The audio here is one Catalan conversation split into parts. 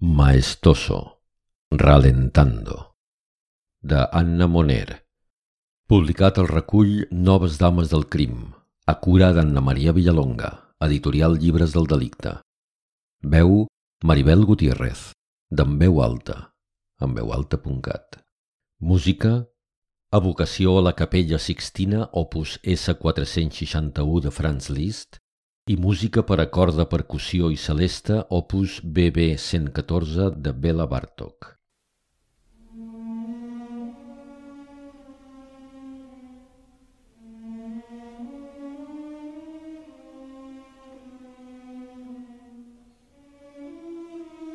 Maestoso, Ralentando, de Anna Moner, publicat al recull Noves Dames del Crim, a cura d'Anna Maria Villalonga, editorial Llibres del Delicte. Veu Maribel Gutiérrez, d'en veu alta, en veualta.cat. Música Evocació a la Capella Sixtina, opus S461 de Franz Liszt, i música per a corda, percussió i celesta, opus BB 114 de Bela Bartok.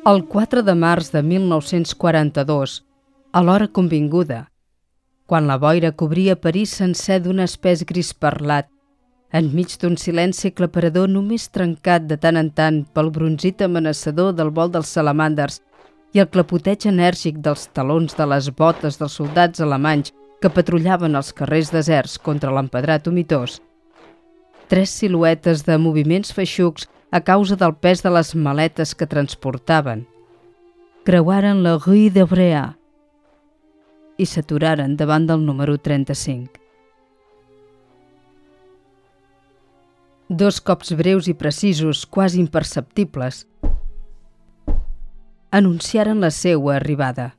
El 4 de març de 1942, a l'hora convinguda, quan la boira cobria París sencer d'un espès gris parlat, enmig d'un silenci aclaparador només trencat de tant en tant pel bronzit amenaçador del vol dels salamanders i el clapoteig enèrgic dels talons de les botes dels soldats alemanys que patrullaven els carrers deserts contra l'empedrat humitós. Tres siluetes de moviments feixucs a causa del pes de les maletes que transportaven. Creuaren la rue de Brea i s'aturaren davant del número 35. Dos cops breus i precisos, quasi imperceptibles, anunciaren la seua arribada.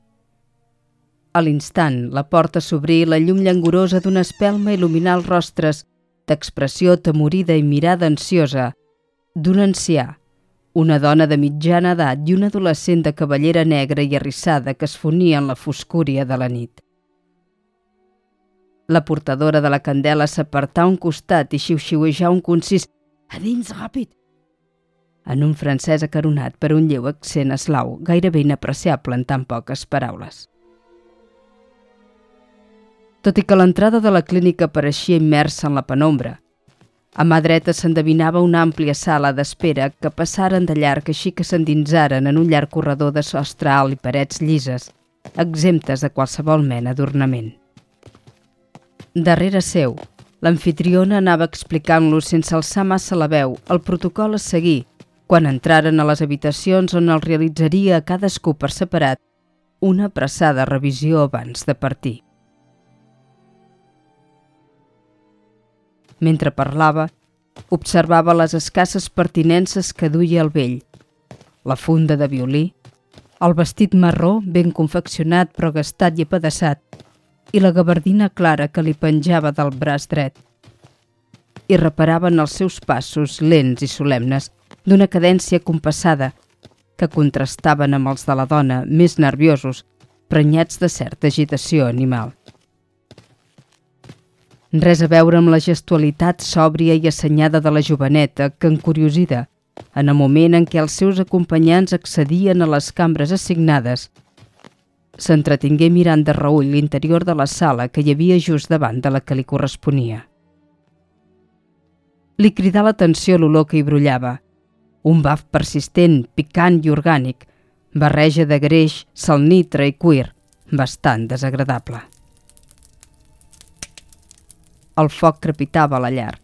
A l'instant, la porta s'obrí i la llum llangorosa d'una espelma il·luminar els rostres d'expressió temorida i mirada ansiosa d'un ancià, una dona de mitjana edat i un adolescent de cavallera negra i arrissada que es fonia en la foscúria de la nit. La portadora de la candela s'apartà a un costat i xiu-xiuejà un concís «A dins, ràpid!» en un francès acaronat per un lleu accent eslau, gairebé inapreciable en tan poques paraules. Tot i que l'entrada de la clínica pareixia immersa en la penombra, a mà dreta s'endevinava una àmplia sala d'espera que passaren de llarg així que s'endinsaren en un llarg corredor de sostre alt i parets llises, exemptes de qualsevol mena d'ornament. Darrere seu, l'anfitriona anava explicant-los sense alçar massa la veu. El protocol a seguir. Quan entraren a les habitacions on el realitzaria cadascú per separat una apressada revisió abans de partir. Mentre parlava, observava les escasses pertinences que duia el vell, la funda de violí, el vestit marró ben confeccionat però gastat i apedaçat, i la gabardina clara que li penjava del braç dret. I reparaven els seus passos lents i solemnes d'una cadència compassada que contrastaven amb els de la dona més nerviosos, prenyats de certa agitació animal. Res a veure amb la gestualitat sòbria i assenyada de la joveneta que, encuriosida, en el moment en què els seus acompanyants accedien a les cambres assignades, S'entretingué mirant de reull l'interior de la sala que hi havia just davant de la que li corresponia. Li cridà l'atenció l'olor que hi brollava. Un baf persistent, picant i orgànic, barreja de greix, salnitra i cuir, bastant desagradable. El foc crepitava a la llar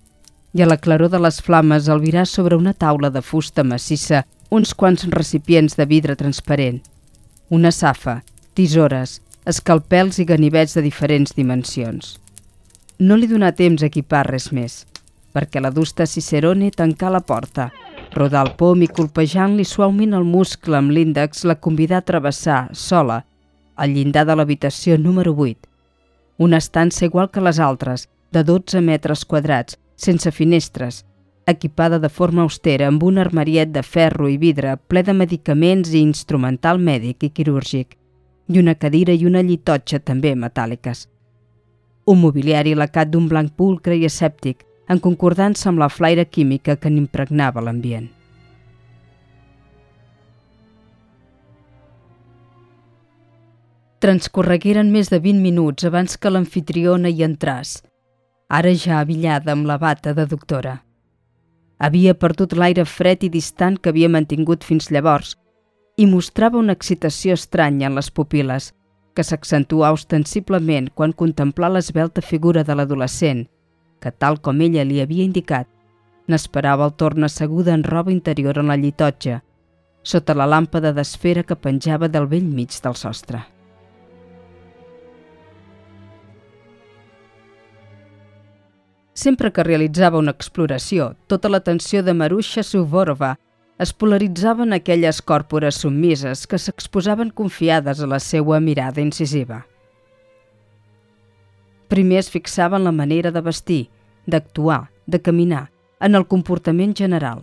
i a la claror de les flames el virà sobre una taula de fusta massissa uns quants recipients de vidre transparent, una safa tisores, escalpels i ganivets de diferents dimensions. No li donà temps a equipar res més, perquè la dusta Cicerone tancà la porta, rodar el pom i colpejant-li suaument el muscle amb l'índex la convidà a travessar, sola, al llindar de l'habitació número 8. Una estança igual que les altres, de 12 metres quadrats, sense finestres, equipada de forma austera amb un armariet de ferro i vidre ple de medicaments i instrumental mèdic i quirúrgic i una cadira i una llitotxa també metàl·liques. Un mobiliari lacat d'un blanc pulcre i escèptic, en concordança amb la flaire química que n'impregnava l'ambient. Transcorregueren més de 20 minuts abans que l'anfitriona hi entràs, ara ja avillada amb la bata de doctora. Havia perdut l'aire fred i distant que havia mantingut fins llavors i mostrava una excitació estranya en les pupil·les, que s'accentua ostensiblement quan contemplà l'esbelta figura de l'adolescent, que, tal com ella li havia indicat, n'esperava el torn asseguda en roba interior en la llitotja, sota la làmpada d'esfera que penjava del vell mig del sostre. Sempre que realitzava una exploració, tota l'atenció de Marusha Suvorova es polaritzava en aquelles còrpores submises que s'exposaven confiades a la seua mirada incisiva. Primer es fixava en la manera de vestir, d'actuar, de caminar, en el comportament general.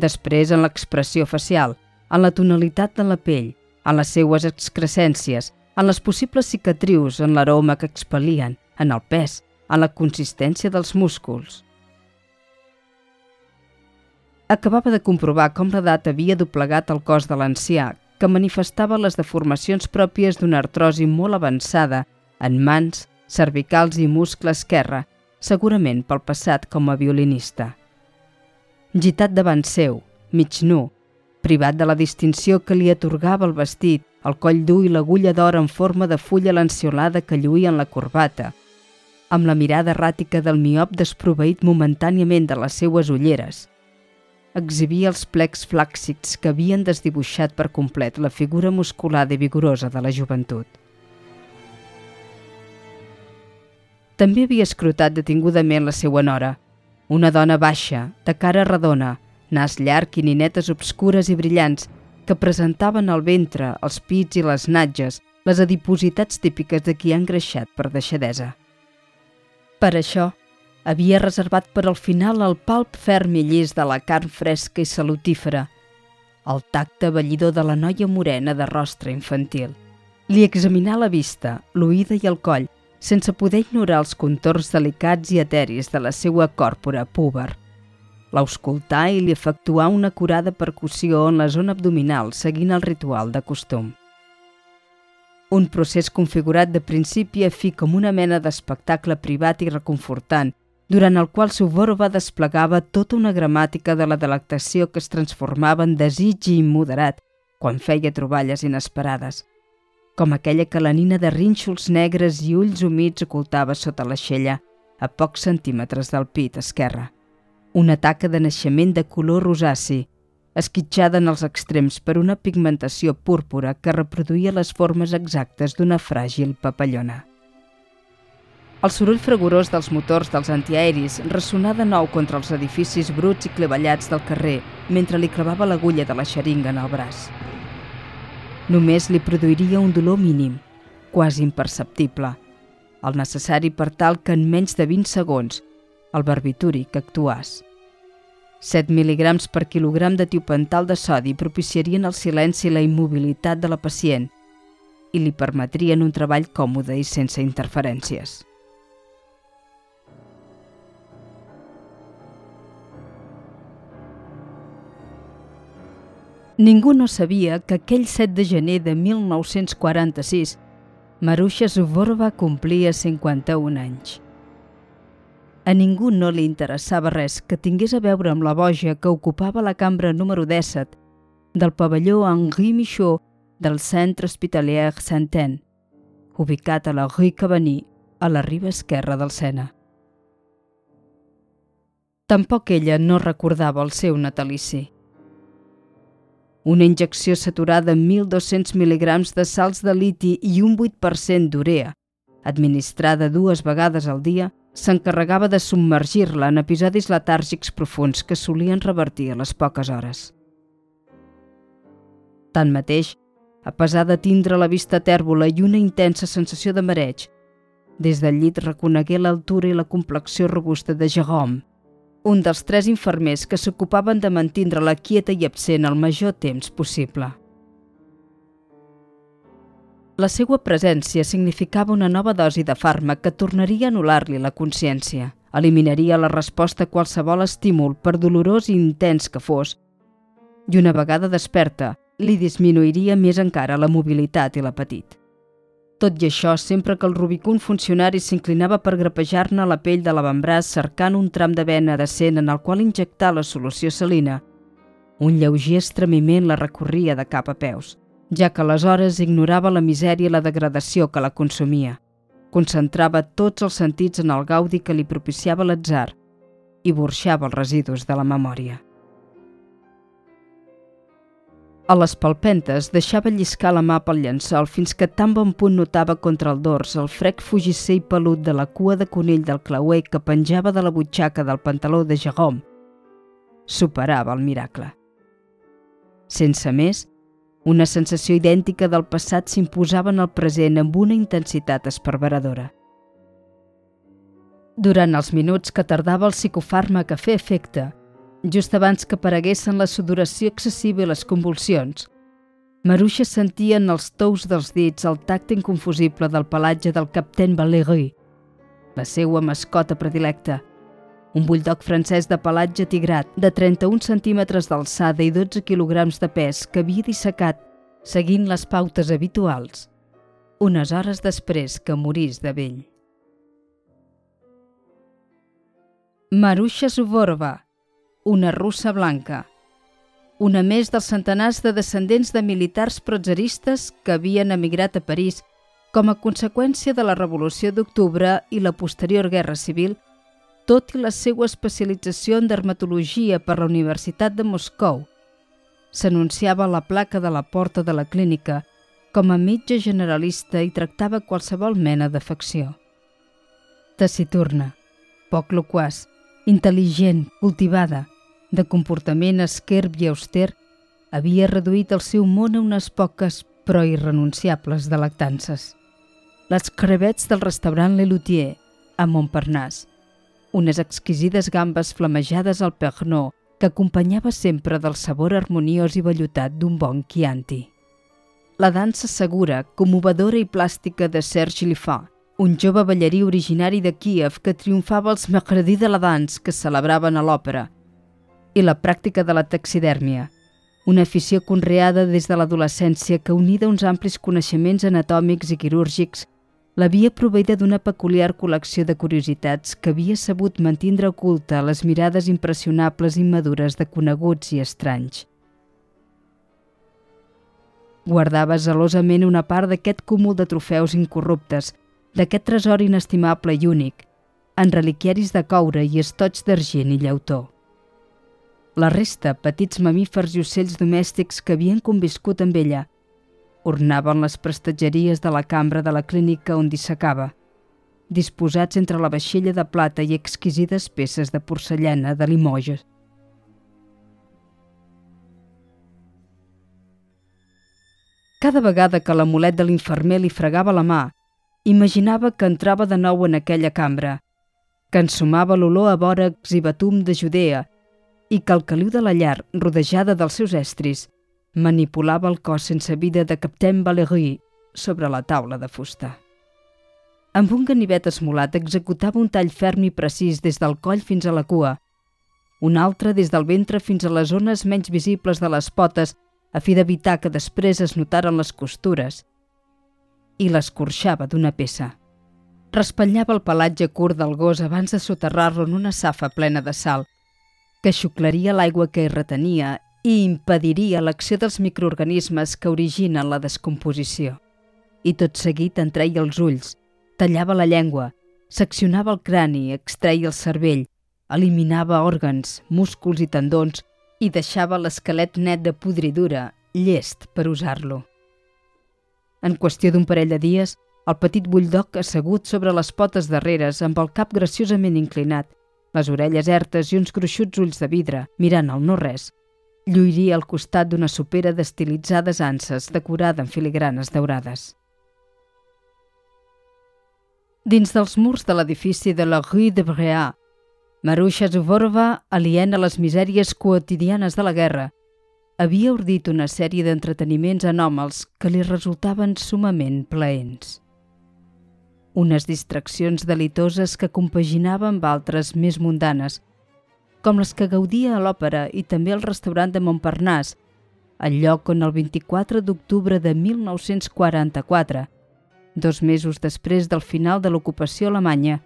Després en l'expressió facial, en la tonalitat de la pell, en les seues excrescències, en les possibles cicatrius, en l'aroma que expelien, en el pes, en la consistència dels músculs. Acabava de comprovar com l'edat havia doblegat el cos de l'ancià, que manifestava les deformacions pròpies d'una artrosi molt avançada en mans, cervicals i muscle esquerre, segurament pel passat com a violinista. Gitat davant seu, mig nu, privat de la distinció que li atorgava el vestit, el coll dur i l'agulla d'or en forma de fulla lanciolada que lluïa en la corbata, amb la mirada erràtica del miop desproveït momentàniament de les seues ulleres. Exhibia els plecs flàccids que havien desdibuixat per complet la figura musculada i vigorosa de la joventut. També havia escrutat detingudament la seua nora, una dona baixa, de cara redona, nas llarg i ninetes obscures i brillants, que presentaven al ventre, els pits i les natges, les adipositats típiques de qui ha engreixat per deixadesa. Per això, havia reservat per al final el palp ferm i llis de la carn fresca i salutífera, el tacte ballidor de la noia morena de rostre infantil. Li examinà la vista, l'oïda i el coll, sense poder ignorar els contorns delicats i eteris de la seva còrpora púber. L'auscultà i li efectuà una curada percussió en la zona abdominal seguint el ritual de costum. Un procés configurat de principi a fi com una mena d'espectacle privat i reconfortant, durant el qual Suvorova desplegava tota una gramàtica de la delectació que es transformava en desig i immoderat quan feia troballes inesperades – com aquella que la nina de rínxols negres i ulls humits ocultava sota l'aixella, a pocs centímetres del pit esquerre. Una taca de naixement de color rosaci, esquitxada en els extrems per una pigmentació púrpura que reproduïa les formes exactes d'una fràgil papallona. El soroll fragorós dels motors dels antiaeris ressonà de nou contra els edificis bruts i clevellats del carrer mentre li clavava l'agulla de la xeringa en el braç. Només li produiria un dolor mínim, quasi imperceptible, el necessari per tal que en menys de 20 segons el barbitúric actuàs. 7 mil·ligrams per quilogram de tiopental de sodi propiciarien el silenci i la immobilitat de la pacient i li permetrien un treball còmode i sense interferències. Ningú no sabia que aquell 7 de gener de 1946 Marusha Zuvorova complia 51 anys. A ningú no li interessava res que tingués a veure amb la boja que ocupava la cambra número 17 del pavelló Henri Michaud del Centre Hospitalier Saint-Anne, ubicat a la Rue Cavany, a la riba esquerra del Sena. Tampoc ella no recordava el seu natalici una injecció saturada amb 1.200 mg de salts de liti i un 8% d'urea, administrada dues vegades al dia, s'encarregava de submergir-la en episodis letàrgics profuns que solien revertir a les poques hores. Tanmateix, a pesar de tindre la vista tèrbola i una intensa sensació de mareig, des del llit reconegué l'altura i la complexió robusta de Jérôme, un dels tres infermers que s'ocupaven de mantindre-la quieta i absent el major temps possible. La seva presència significava una nova dosi de fàrmac que tornaria a anul·lar-li la consciència, eliminaria la resposta a qualsevol estímul, per dolorós i intens que fos, i una vegada desperta, li disminuiria més encara la mobilitat i l'apetit. Tot i això, sempre que el rubicún funcionari s'inclinava per grapejar-ne la pell de l'avantbraç cercant un tram de vena decent en el qual injectar la solució salina, un lleuger estremiment la recorria de cap a peus, ja que aleshores ignorava la misèria i la degradació que la consumia. Concentrava tots els sentits en el gaudi que li propiciava l'atzar i burxava els residus de la memòria. A les palpentes deixava lliscar la mà pel llençol fins que tan bon punt notava contra el dors el frec fugisser i pelut de la cua de conill del clauer que penjava de la butxaca del pantaló de Jérôme. Superava el miracle. Sense més, una sensació idèntica del passat s'imposava en el present amb una intensitat esperveradora. Durant els minuts que tardava el psicofàrmac a fer efecte, just abans que apareguessin la sudoració excessiva i les convulsions. Maruixa sentia en els tous dels dits el tacte inconfusible del pelatge del captain Valéry, la seua mascota predilecta, un bulldog francès de pelatge tigrat de 31 centímetres d'alçada i 12 quilograms de pes que havia dissecat, seguint les pautes habituals, unes hores després que morís de vell. Marusha Zuvorova, una russa blanca, una més dels centenars de descendents de militars protzeristes que havien emigrat a París com a conseqüència de la Revolució d'Octubre i la posterior Guerra Civil, tot i la seva especialització en dermatologia per la Universitat de Moscou. S'anunciava la placa de la porta de la clínica com a mitja generalista i tractava qualsevol mena d'afecció. Taciturna, poc loquaç, intel·ligent, cultivada, de comportament esquerp i auster, havia reduït el seu món a unes poques però irrenunciables de lactances. Les crevets del restaurant Lelutier, a Montparnasse, unes exquisides gambes flamejades al pernod que acompanyava sempre del sabor harmoniós i vellutat d'un bon Chianti. La dansa segura, commovedora i plàstica de Serge Lifan, un jove ballarí originari de Kiev que triomfava als Mercredi de la Dans que celebraven a l'òpera, i la pràctica de la taxidèrmia, una afició conreada des de l'adolescència que, unida a uns amplis coneixements anatòmics i quirúrgics, l'havia proveïda d'una peculiar col·lecció de curiositats que havia sabut mantindre oculta a les mirades impressionables i madures de coneguts i estranys. Guardava gelosament una part d'aquest cúmul de trofeus incorruptes, d'aquest tresor inestimable i únic, en reliquiaris de coure i estoig d'argent i llautó. La resta, petits mamífers i ocells domèstics que havien conviscut amb ella, ornaven les prestatgeries de la cambra de la clínica on dissecava, disposats entre la vaixella de plata i exquisides peces de porcellana de Limoges. Cada vegada que l'amulet de l'infermer li fregava la mà, imaginava que entrava de nou en aquella cambra, que ensumava l'olor a bòrax i batum de Judea i que el caliu de la llar, rodejada dels seus estris, manipulava el cos sense vida de Captain Valéry sobre la taula de fusta. Amb un ganivet esmolat executava un tall ferm i precís des del coll fins a la cua, un altre des del ventre fins a les zones menys visibles de les potes a fi d'evitar que després es notaren les costures, i l'escorxava d'una peça. Respatllava el pelatge curt del gos abans de soterrar-lo en una safa plena de sal que xuclaria l'aigua que hi retenia i impediria l'acció dels microorganismes que originen la descomposició. I tot seguit entreia els ulls, tallava la llengua, seccionava el crani, extreia el cervell, eliminava òrgans, músculs i tendons i deixava l'esquelet net de podridura, llest per usar-lo. En qüestió d'un parell de dies, el petit bulldog assegut sobre les potes darreres amb el cap graciosament inclinat les orelles ertes i uns gruixuts ulls de vidre, mirant el no-res, lluiria al costat d'una supera d'estilitzades anses decorada amb filigranes daurades. Dins dels murs de l'edifici de la Rue de Bréa, Marusha Zuvorova, aliena a les misèries quotidianes de la guerra, havia ordit una sèrie d'entreteniments anòmals que li resultaven sumament plaents unes distraccions delitoses que compaginava amb altres més mundanes, com les que gaudia a l'òpera i també al restaurant de Montparnasse, el lloc on el 24 d'octubre de 1944, dos mesos després del final de l'ocupació alemanya,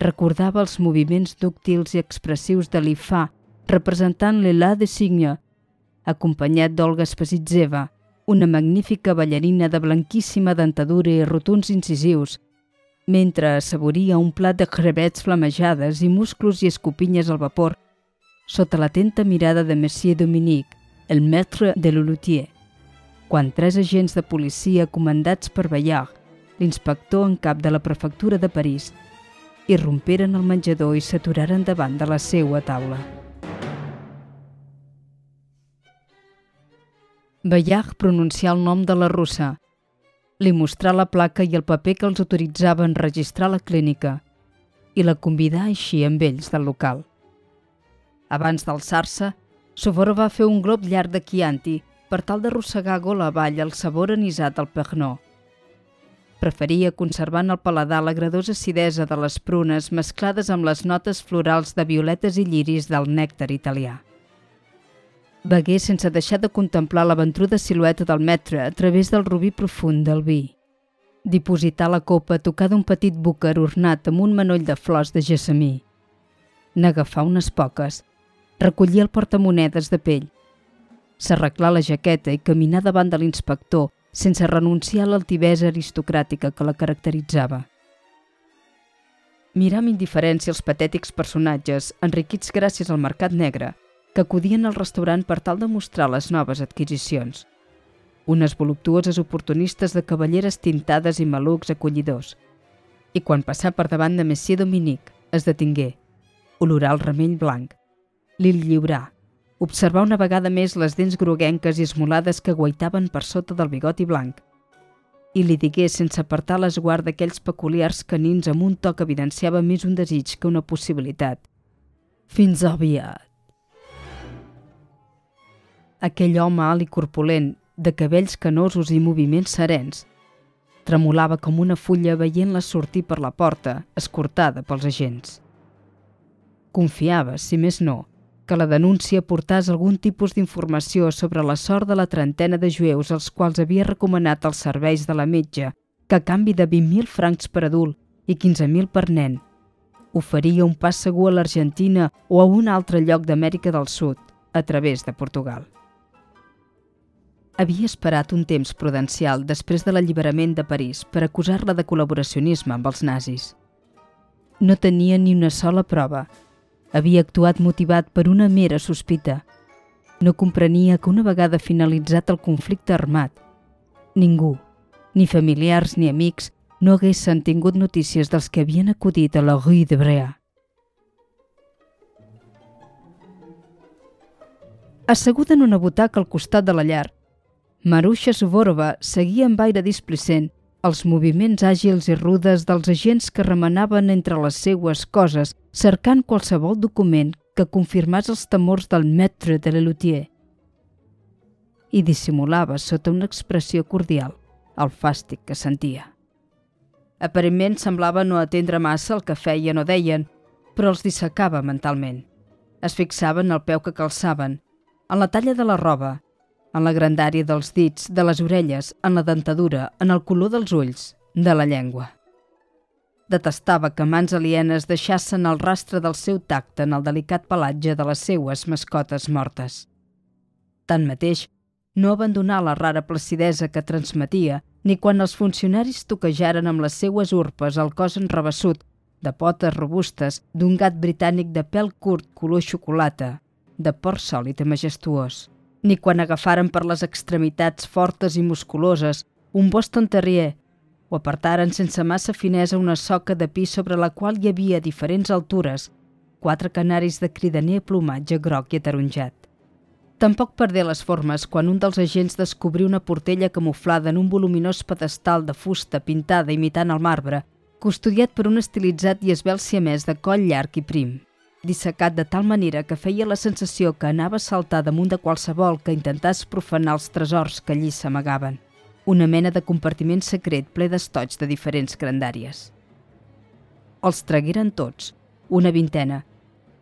recordava els moviments dúctils i expressius de l'IFA representant l'Elà de Signe, acompanyat d'Olga Spasitzeva, una magnífica ballarina de blanquíssima dentadura i rotuns incisius, mentre assaboria un plat de crevets flamejades i musclos i escopinyes al vapor, sota l'atenta mirada de Monsieur Dominique, el maître de l'Ulutier, quan tres agents de policia comandats per Bayard, l'inspector en cap de la prefectura de París, irromperen al menjador i s'aturaren davant de la seua taula. Bayard pronuncià el nom de la russa, li mostrà la placa i el paper que els autoritzava a enregistrar la clínica i la convidà així amb ells del local. Abans d'alçar-se, Sovoro va fer un glob llarg de Chianti per tal d'arrossegar gola avall el sabor anisat al Pernod. Preferia conservar en el paladar la gradosa acidesa de les prunes mesclades amb les notes florals de violetes i lliris del nèctar italià. Begué sense deixar de contemplar la ventruda silueta del metre a través del rubí profund del vi. Dipositar la copa a tocar d'un petit búquer ornat amb un manoll de flors de gessamí. N'agafar unes poques. Recollir el portamonedes de pell. S'arreglar la jaqueta i caminar davant de l'inspector sense renunciar a l'altivesa aristocràtica que la caracteritzava. Mirar amb indiferència els patètics personatges, enriquits gràcies al mercat negre, que acudien al restaurant per tal de mostrar les noves adquisicions. Unes voluptuoses oportunistes de cavalleres tintades i malucs acollidors. I quan passà per davant de Messier Dominique, es detingué, olorà el remell blanc, li lliurà, observar una vegada més les dents groguenques i esmolades que guaitaven per sota del bigoti blanc, i li digué sense apartar l'esguard d'aquells peculiars canins amb un toc que evidenciava més un desig que una possibilitat. Fins aviat. Aquell home alt i corpulent, de cabells canosos i moviments serens, tremolava com una fulla veient-la sortir per la porta, escortada pels agents. Confiava, si més no, que la denúncia portàs algun tipus d'informació sobre la sort de la trentena de jueus als quals havia recomanat els serveis de la metge, que a canvi de 20.000 francs per adult i 15.000 per nen, oferia un pas segur a l'Argentina o a un altre lloc d'Amèrica del Sud, a través de Portugal havia esperat un temps prudencial després de l'alliberament de París per acusar-la de col·laboracionisme amb els nazis. No tenia ni una sola prova. Havia actuat motivat per una mera sospita. No comprenia que una vegada finalitzat el conflicte armat, ningú, ni familiars ni amics, no haguessin tingut notícies dels que havien acudit a la Rue de Brea. Asseguda en una butaca al costat de la llar, Marusha Suvorova seguia amb aire displicent els moviments àgils i rudes dels agents que remenaven entre les seues coses cercant qualsevol document que confirmés els temors del maître de l'Elutier. I dissimulava sota una expressió cordial el fàstic que sentia. Aparentment semblava no atendre massa el que feien o deien, però els dissecava mentalment. Es fixaven al peu que calçaven, en la talla de la roba en la grandària dels dits, de les orelles, en la dentadura, en el color dels ulls, de la llengua. Detestava que mans alienes deixassen el rastre del seu tacte en el delicat pelatge de les seues mascotes mortes. Tanmateix, no abandonà la rara placidesa que transmetia ni quan els funcionaris toquejaren amb les seues urpes el cos enrebaçut, de potes robustes, d'un gat britànic de pèl curt color xocolata, de port sòlid i majestuós ni quan agafaren per les extremitats fortes i musculoses un Boston Terrier o apartaren sense massa finesa una soca de pi sobre la qual hi havia a diferents altures quatre canaris de cridaner plomatge groc i ataronjat. Tampoc perdé les formes quan un dels agents descobrí una portella camuflada en un voluminós pedestal de fusta pintada imitant el marbre, custodiat per un estilitzat i esbel siamès de coll llarg i prim dissecat de tal manera que feia la sensació que anava a saltar damunt de qualsevol que intentàs profanar els tresors que allí s'amagaven. Una mena de compartiment secret ple d'estoig de diferents grandàries. Els tragueren tots, una vintena,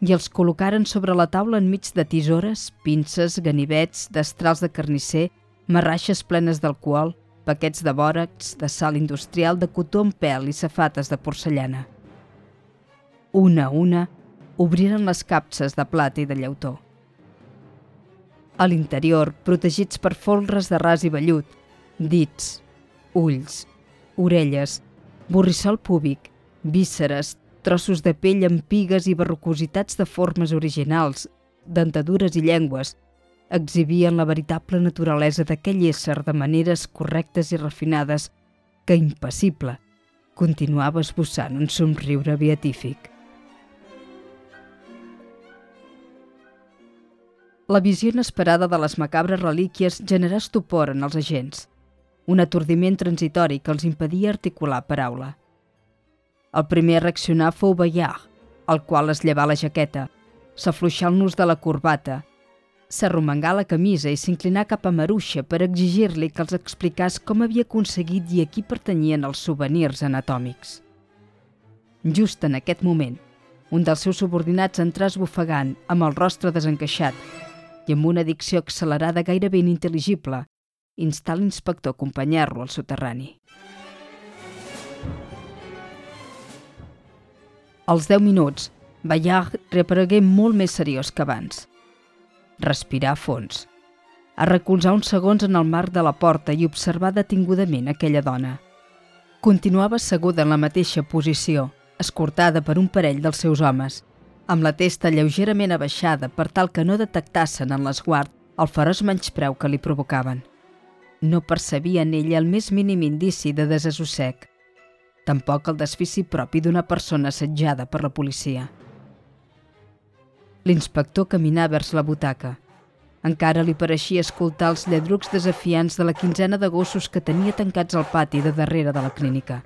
i els col·locaren sobre la taula enmig de tisores, pinces, ganivets, destrals de carnisser, marraixes plenes d'alcohol, paquets de bòrax, de sal industrial, de cotó en pèl i safates de porcellana. Una a una, obriren les capses de plata i de llautó. A l'interior, protegits per folres de ras i vellut, dits, ulls, orelles, borrissol púbic, vísceres, trossos de pell amb pigues i barrocositats de formes originals, dentadures i llengües, exhibien la veritable naturalesa d'aquell ésser de maneres correctes i refinades que, impassible, continuava esbossant un somriure beatífic. La visió inesperada de les macabres relíquies generà estupor en els agents, un atordiment transitori que els impedia articular paraula. El primer a reaccionar fou Bayard, el qual es llevà la jaqueta, s'afluixà el nus de la corbata, s'arromangà la camisa i s'inclinà cap a Maruixa per exigir-li que els explicàs com havia aconseguit i a qui pertanyien els souvenirs anatòmics. Just en aquest moment, un dels seus subordinats entrà esbufegant, amb el rostre desencaixat, i amb una dicció accelerada gairebé inintel·ligible, instà l'inspector a acompanyar-lo al soterrani. Als 10 minuts, Bayard reaparegué molt més seriós que abans. Respirar a fons, a recolzar uns segons en el marc de la porta i observar detingudament aquella dona. Continuava asseguda en la mateixa posició, escortada per un parell dels seus homes, amb la testa lleugerament abaixada per tal que no detectassen en l'esguard el feroç menyspreu que li provocaven. No percebia en ella el més mínim indici de desassossec, tampoc el desfici propi d'una persona assetjada per la policia. L'inspector caminà vers la butaca. Encara li pareixia escoltar els lladrucs desafiants de la quinzena de gossos que tenia tancats al pati de darrere de la clínica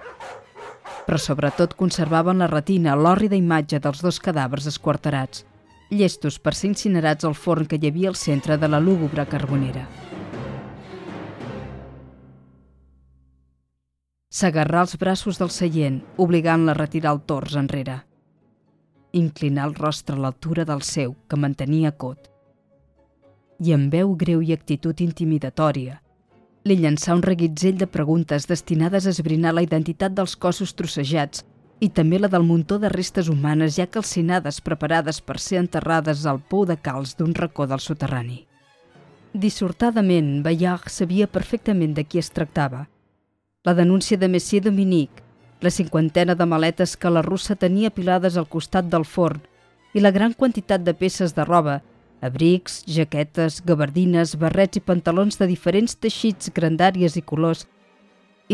però sobretot conservaven la retina l'hòrrida imatge dels dos cadàvers esquarterats, llestos per ser incinerats al forn que hi havia al centre de la lúgubre carbonera. S'agarrà els braços del seient, obligant-la a retirar el tors enrere. Inclinar el rostre a l'altura del seu, que mantenia cot. I amb veu greu i actitud intimidatòria, li llançà un reguitzell de preguntes destinades a esbrinar la identitat dels cossos trossejats i també la del muntó de restes humanes ja calcinades preparades per ser enterrades al pou de calç d'un racó del soterrani. Dissortadament, Bayard sabia perfectament de qui es tractava. La denúncia de Messier Dominique, la cinquantena de maletes que la russa tenia apilades al costat del forn i la gran quantitat de peces de roba Abrics, jaquetes, gabardines, barrets i pantalons de diferents teixits, grandàries i colors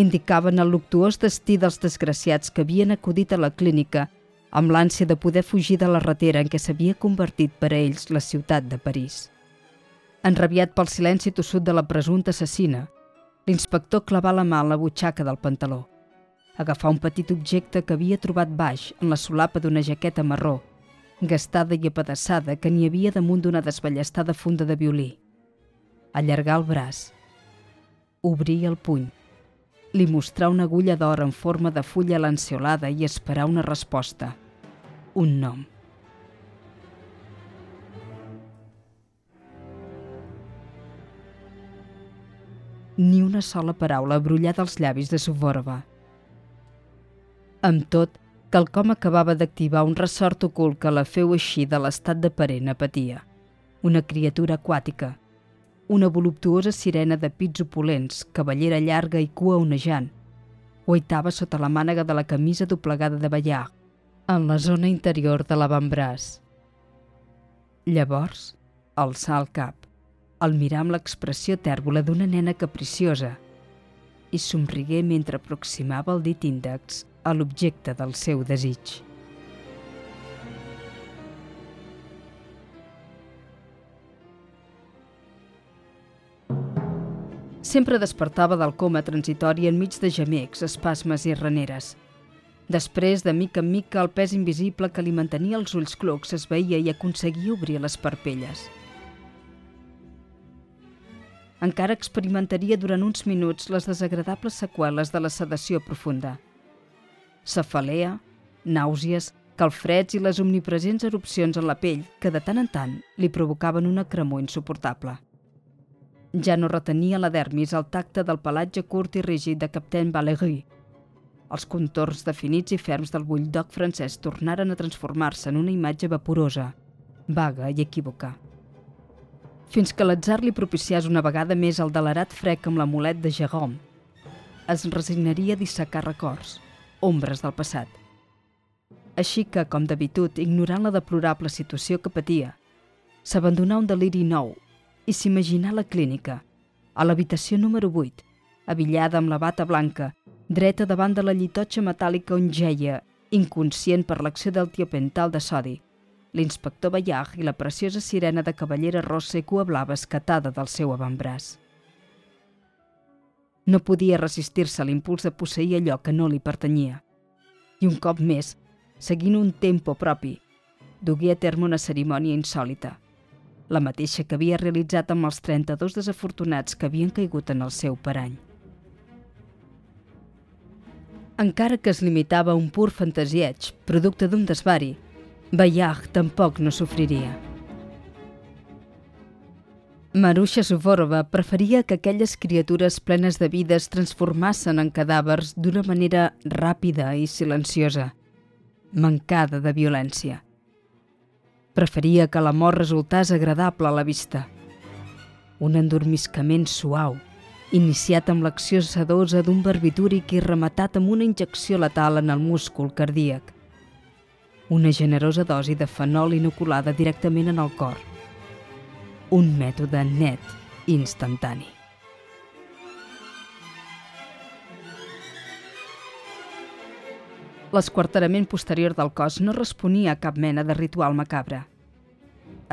indicaven el luctuós destí dels desgraciats que havien acudit a la clínica amb l'ànsia de poder fugir de la ratera en què s'havia convertit per a ells la ciutat de París. Enrabiat pel silenci tossut de la presumpta assassina, l'inspector clavà la mà a la butxaca del pantaló. Agafà un petit objecte que havia trobat baix en la solapa d'una jaqueta marró gastada i apedaçada que n'hi havia damunt d'una desballestada funda de violí. Allargar el braç. Obrir el puny. Li mostrar una agulla d'or en forma de fulla lanciolada i esperar una resposta. Un nom. Ni una sola paraula brullada als llavis de Suvorova. Amb tot, quelcom acabava d'activar un ressort ocult que la feu eixir de l'estat de parent apatia. Una criatura aquàtica, una voluptuosa sirena de pits opulents, cavallera llarga i cua onejant, oitava sota la mànega de la camisa doblegada de ballar, en la zona interior de l'avantbraç. Llavors, alçà el cap, al mirar amb l'expressió tèrbola d'una nena capriciosa, i somrigué mentre aproximava el dit índex a l'objecte del seu desig. Sempre despertava del coma transitori enmig de gemecs, espasmes i reneres. Després, de mica en mica, el pes invisible que li mantenia els ulls clucs es veia i aconseguia obrir les parpelles. Encara experimentaria durant uns minuts les desagradables seqüeles de la sedació profunda – cefalea, nàusees, calfreds i les omnipresents erupcions en la pell que de tant en tant li provocaven una cremor insuportable. Ja no retenia la dermis al tacte del pelatge curt i rígid de Captain Valéry. Els contorns definits i ferms del bulldoc francès tornaren a transformar-se en una imatge vaporosa, vaga i equívoca. Fins que l'atzar li propiciés una vegada més el delerat frec amb l'amulet de Jérôme, es resignaria a dissecar records – ombres del passat. Així que, com d'habitud, ignorant la deplorable situació que patia, s'abandonà un deliri nou i s'imaginà la clínica, a l'habitació número 8, avillada amb la bata blanca, dreta davant de la llitotxa metàl·lica on geia, inconscient per l'acció del tiopental de sodi, l'inspector Bayard i la preciosa sirena de cavallera rossa i cua blava escatada del seu avantbraç. No podia resistir-se a l'impuls de posseir allò que no li pertanyia. I un cop més, seguint un tempo propi, dugué a terme una cerimònia insòlita, la mateixa que havia realitzat amb els 32 desafortunats que havien caigut en el seu parany. Encara que es limitava a un pur fantasieig, producte d'un desvari, Bayard tampoc no sofriria. Marusha Suvorova preferia que aquelles criatures plenes de vida es transformassen en cadàvers d'una manera ràpida i silenciosa, mancada de violència. Preferia que la mort resultàs agradable a la vista. Un endormiscament suau, iniciat amb l'acció sedosa d'un barbitúric i rematat amb una injecció letal en el múscul cardíac. Una generosa dosi de fenol inoculada directament en el cor. Un mètode net i instantani. L'esquarterament posterior del cos no responia a cap mena de ritual macabre.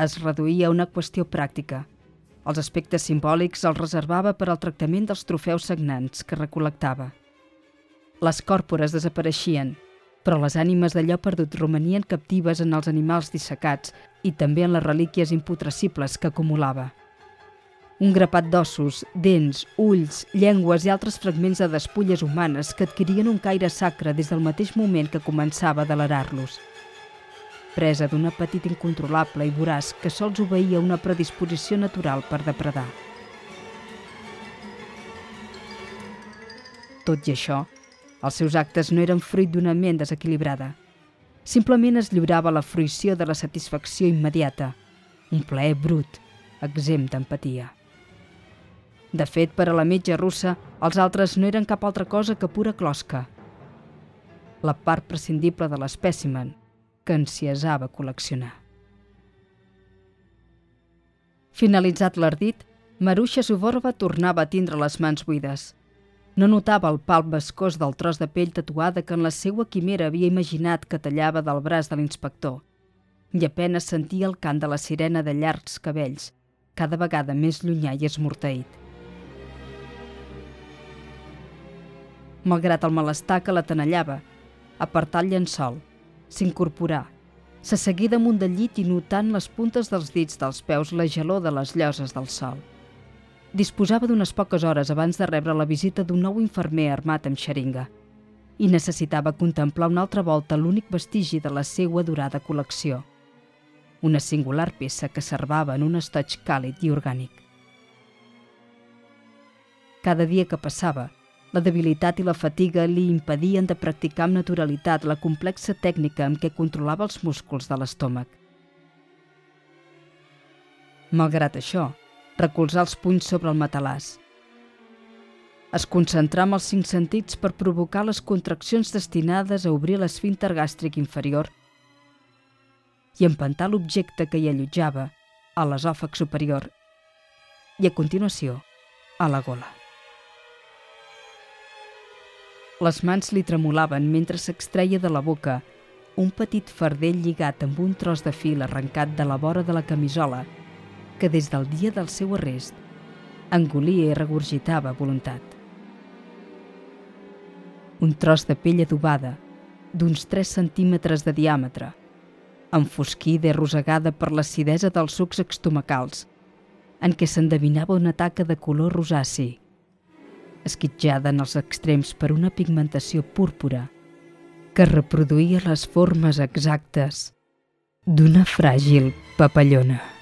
Es reduïa a una qüestió pràctica – els aspectes simbòlics els reservava per al tractament dels trofeus sagnants que recol·lectava. Les còrpores desapareixien, però les ànimes d'allò perdut romanien captives en els animals dissecats i també en les relíquies imputrecibles que acumulava. Un grapat d'ossos, dents, ulls, llengües i altres fragments de despulles humanes que adquirien un caire sacre des del mateix moment que començava a delerar-los presa d'un apetit incontrolable i voraç que sols obeïa una predisposició natural per depredar. Tot i això, els seus actes no eren fruit d'una ment desequilibrada. Simplement es lliurava la fruïció de la satisfacció immediata, un plaer brut, exempt d'empatia. De fet, per a la metge russa, els altres no eren cap altra cosa que pura closca. La part prescindible de l'espècimen, que ensiesava col·leccionar. Finalitzat l'ardit, Marusha Suvorova tornava a tindre les mans buides. No notava el palp vescós del tros de pell tatuada que en la seua quimera havia imaginat que tallava del braç de l'inspector i apenes sentia el cant de la sirena de llargs cabells, cada vegada més llunyà i esmorteït. Malgrat el malestar que la tenallava, apartar el llençol, s'incorporà. S'asseguí damunt del llit i notant les puntes dels dits dels peus la gelor de les lloses del sol. Disposava d'unes poques hores abans de rebre la visita d'un nou infermer armat amb xeringa i necessitava contemplar una altra volta l'únic vestigi de la seua durada col·lecció. Una singular peça que servava en un estoig càlid i orgànic. Cada dia que passava, la debilitat i la fatiga li impedien de practicar amb naturalitat la complexa tècnica amb què controlava els músculs de l'estómac. Malgrat això, recolzar els punys sobre el matalàs. Es concentrà amb els cinc sentits per provocar les contraccions destinades a obrir l'esfínter gàstric inferior i empantar l'objecte que hi allotjava a l'esòfag superior i, a continuació, a la gola. Les mans li tremolaven mentre s'extreia de la boca un petit fardell lligat amb un tros de fil arrencat de la vora de la camisola que des del dia del seu arrest engolia i regurgitava voluntat. Un tros de pell adobada, d'uns 3 centímetres de diàmetre, enfosquida i rosegada per l'acidesa dels sucs estomacals, en què s'endevinava una taca de color rosaci, esquitjada en els extrems per una pigmentació púrpura que reproduïa les formes exactes d'una fràgil papallona.